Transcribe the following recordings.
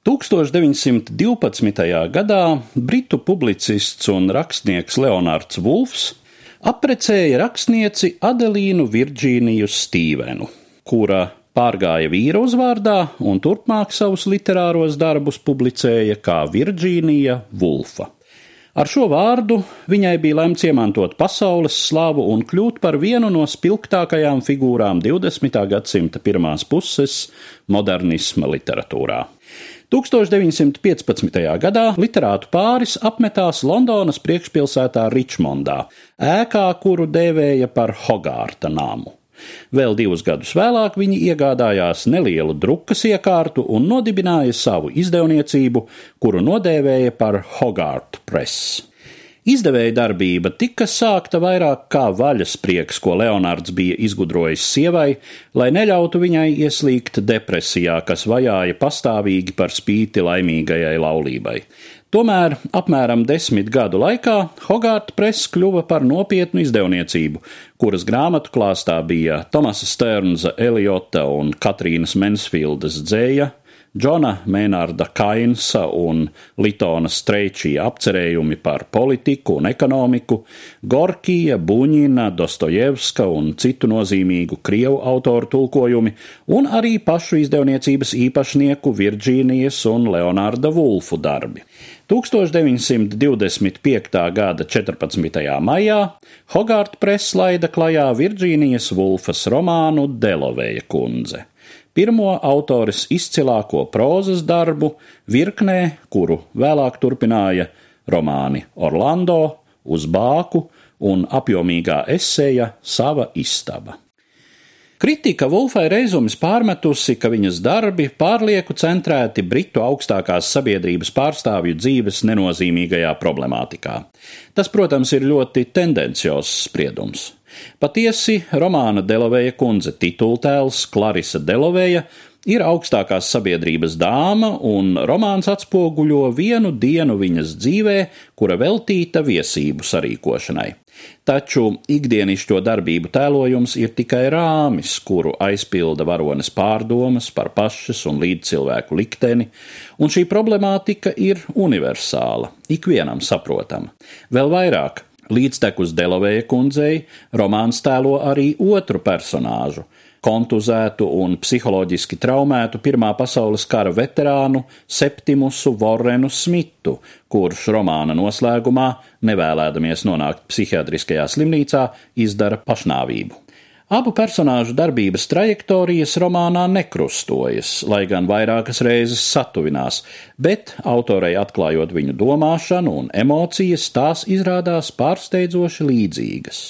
1912. gadā britu publicists un rakstnieks Leonards Vulfs apprecēja rakstnieci Adelīnu Virģīniju Stīvenu, kura pārgāja vīra uzvārdā un turpmāk savus literāros darbus publicēja kā Virģīnija Vulfa. Ar šo vārdu viņai bija lemts iemantot pasaules slavu un kļūt par vienu no spilgtākajām figūrām 20. gadsimta pirmās puses modernisma literatūrā. 1915. gadā literātu pāris apmetās Londonas priekšpilsētā Ričmondā, ēkā, kuru dēvēja par Hogārta namu. Vēl divus gadus vēlāk viņi iegādājās nelielu drukas iekārtu un nodibināja savu izdevniecību, kuru nodēvēja par Hogārta Press. Izdevēja darbība tika sākta vairāk kā vaļasprieks, ko Leonards bija izgudrojis sievai, lai neļautu viņai ieslīgt depresijā, kas vajāja pastāvīgi par spīti laimīgajai laulībai. Tomēr apmēram desmit gadu laikā Hogārta press kļuva par nopietnu izdevniecību, kuras grāmatu klāstā bija Tomasa Sternza, Eliota un Katrīnas Mensfildas dzēja, Džona Mēnārda Kainsa un Litona Streičija apcerējumi par politiku un ekonomiku, Gorkija, Buņina, Dostojevska un citu nozīmīgu krievu autoru tulkojumi, un arī pašu izdevniecības īpašnieku Virģīnijas un Leonārda Vulfu darbi. 1925. gada 14. maijā Hogārta press laida klajā Virģīnijas Vulfas romānu Delovēja kundze pirmo autores izcilāko prozas darbu virknē, kuru vēlāk turpināja romāni Orlando, Uz bāku un apjomīgā esēja Sava istaba. Kritika Wolfai Reizumis pārmetusi, ka viņas darbi pārlieku centrēti Britu augstākās sabiedrības pārstāvju dzīves nenozīmīgajā problemātikā. Tas, protams, ir ļoti tendenciozs spriedums. Patiesi, romāna Delavēja kundze titultēls Klarisa Delavēja ir augstākās sabiedrības dāma, un romāns atspoguļo vienu dienu viņas dzīvē, kura veltīta viesību sarīkošanai. Taču ikdienišķo darbību tēlojums ir tikai rāmis, kuru aizpilda varones pārdomas par pašas un līdzcilvēku likteni, un šī problemātika ir universāla, ikvienam saprotama. Vēl vairāk, Līdztekus Delavēja kundzei romāns tēlo arī otru personāžu - kontuzētu un psiholoģiski traumētu Pirmā pasaules kara veterānu Septimusu Vorrenu Smitu, kurš romāna noslēgumā, nevēlēdamies nonākt psihiatriskajā slimnīcā, izdara pašnāvību. Abu personāžu darbības trajektorijas romānā nekrustojas, lai gan vairākas reizes satuvinās, bet autorei atklājot viņu domāšanu un emocijas, tās izrādās pārsteidzoši līdzīgas.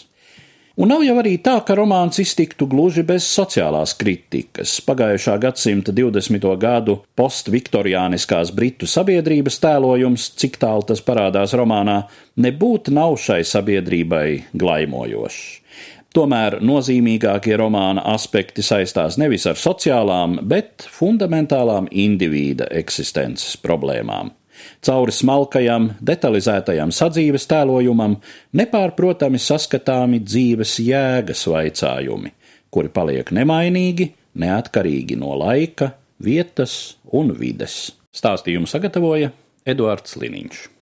Un nav jau arī tā, ka romāns iztiktu gluži bez sociālās kritikas. Pagājušā gadsimta 20. gadu postviktoriāniskās britu sabiedrības tēlojums, cik tālu tas parādās romānā, nebūtu nav šai sabiedrībai glaimojošs. Tomēr nozīmīgākie romāna aspekti saistās nevis ar sociālām, bet fundamentālām indivīda eksistences problēmām. Cauri smalkajam, detalizētajam sadzīves tēlojumam nepārprotami saskatāmi dzīves jēgas vaicājumi, kuri paliek nemainīgi, neatkarīgi no laika, vietas un vides. Stāstījumu sagatavoja Eduards Liniņš.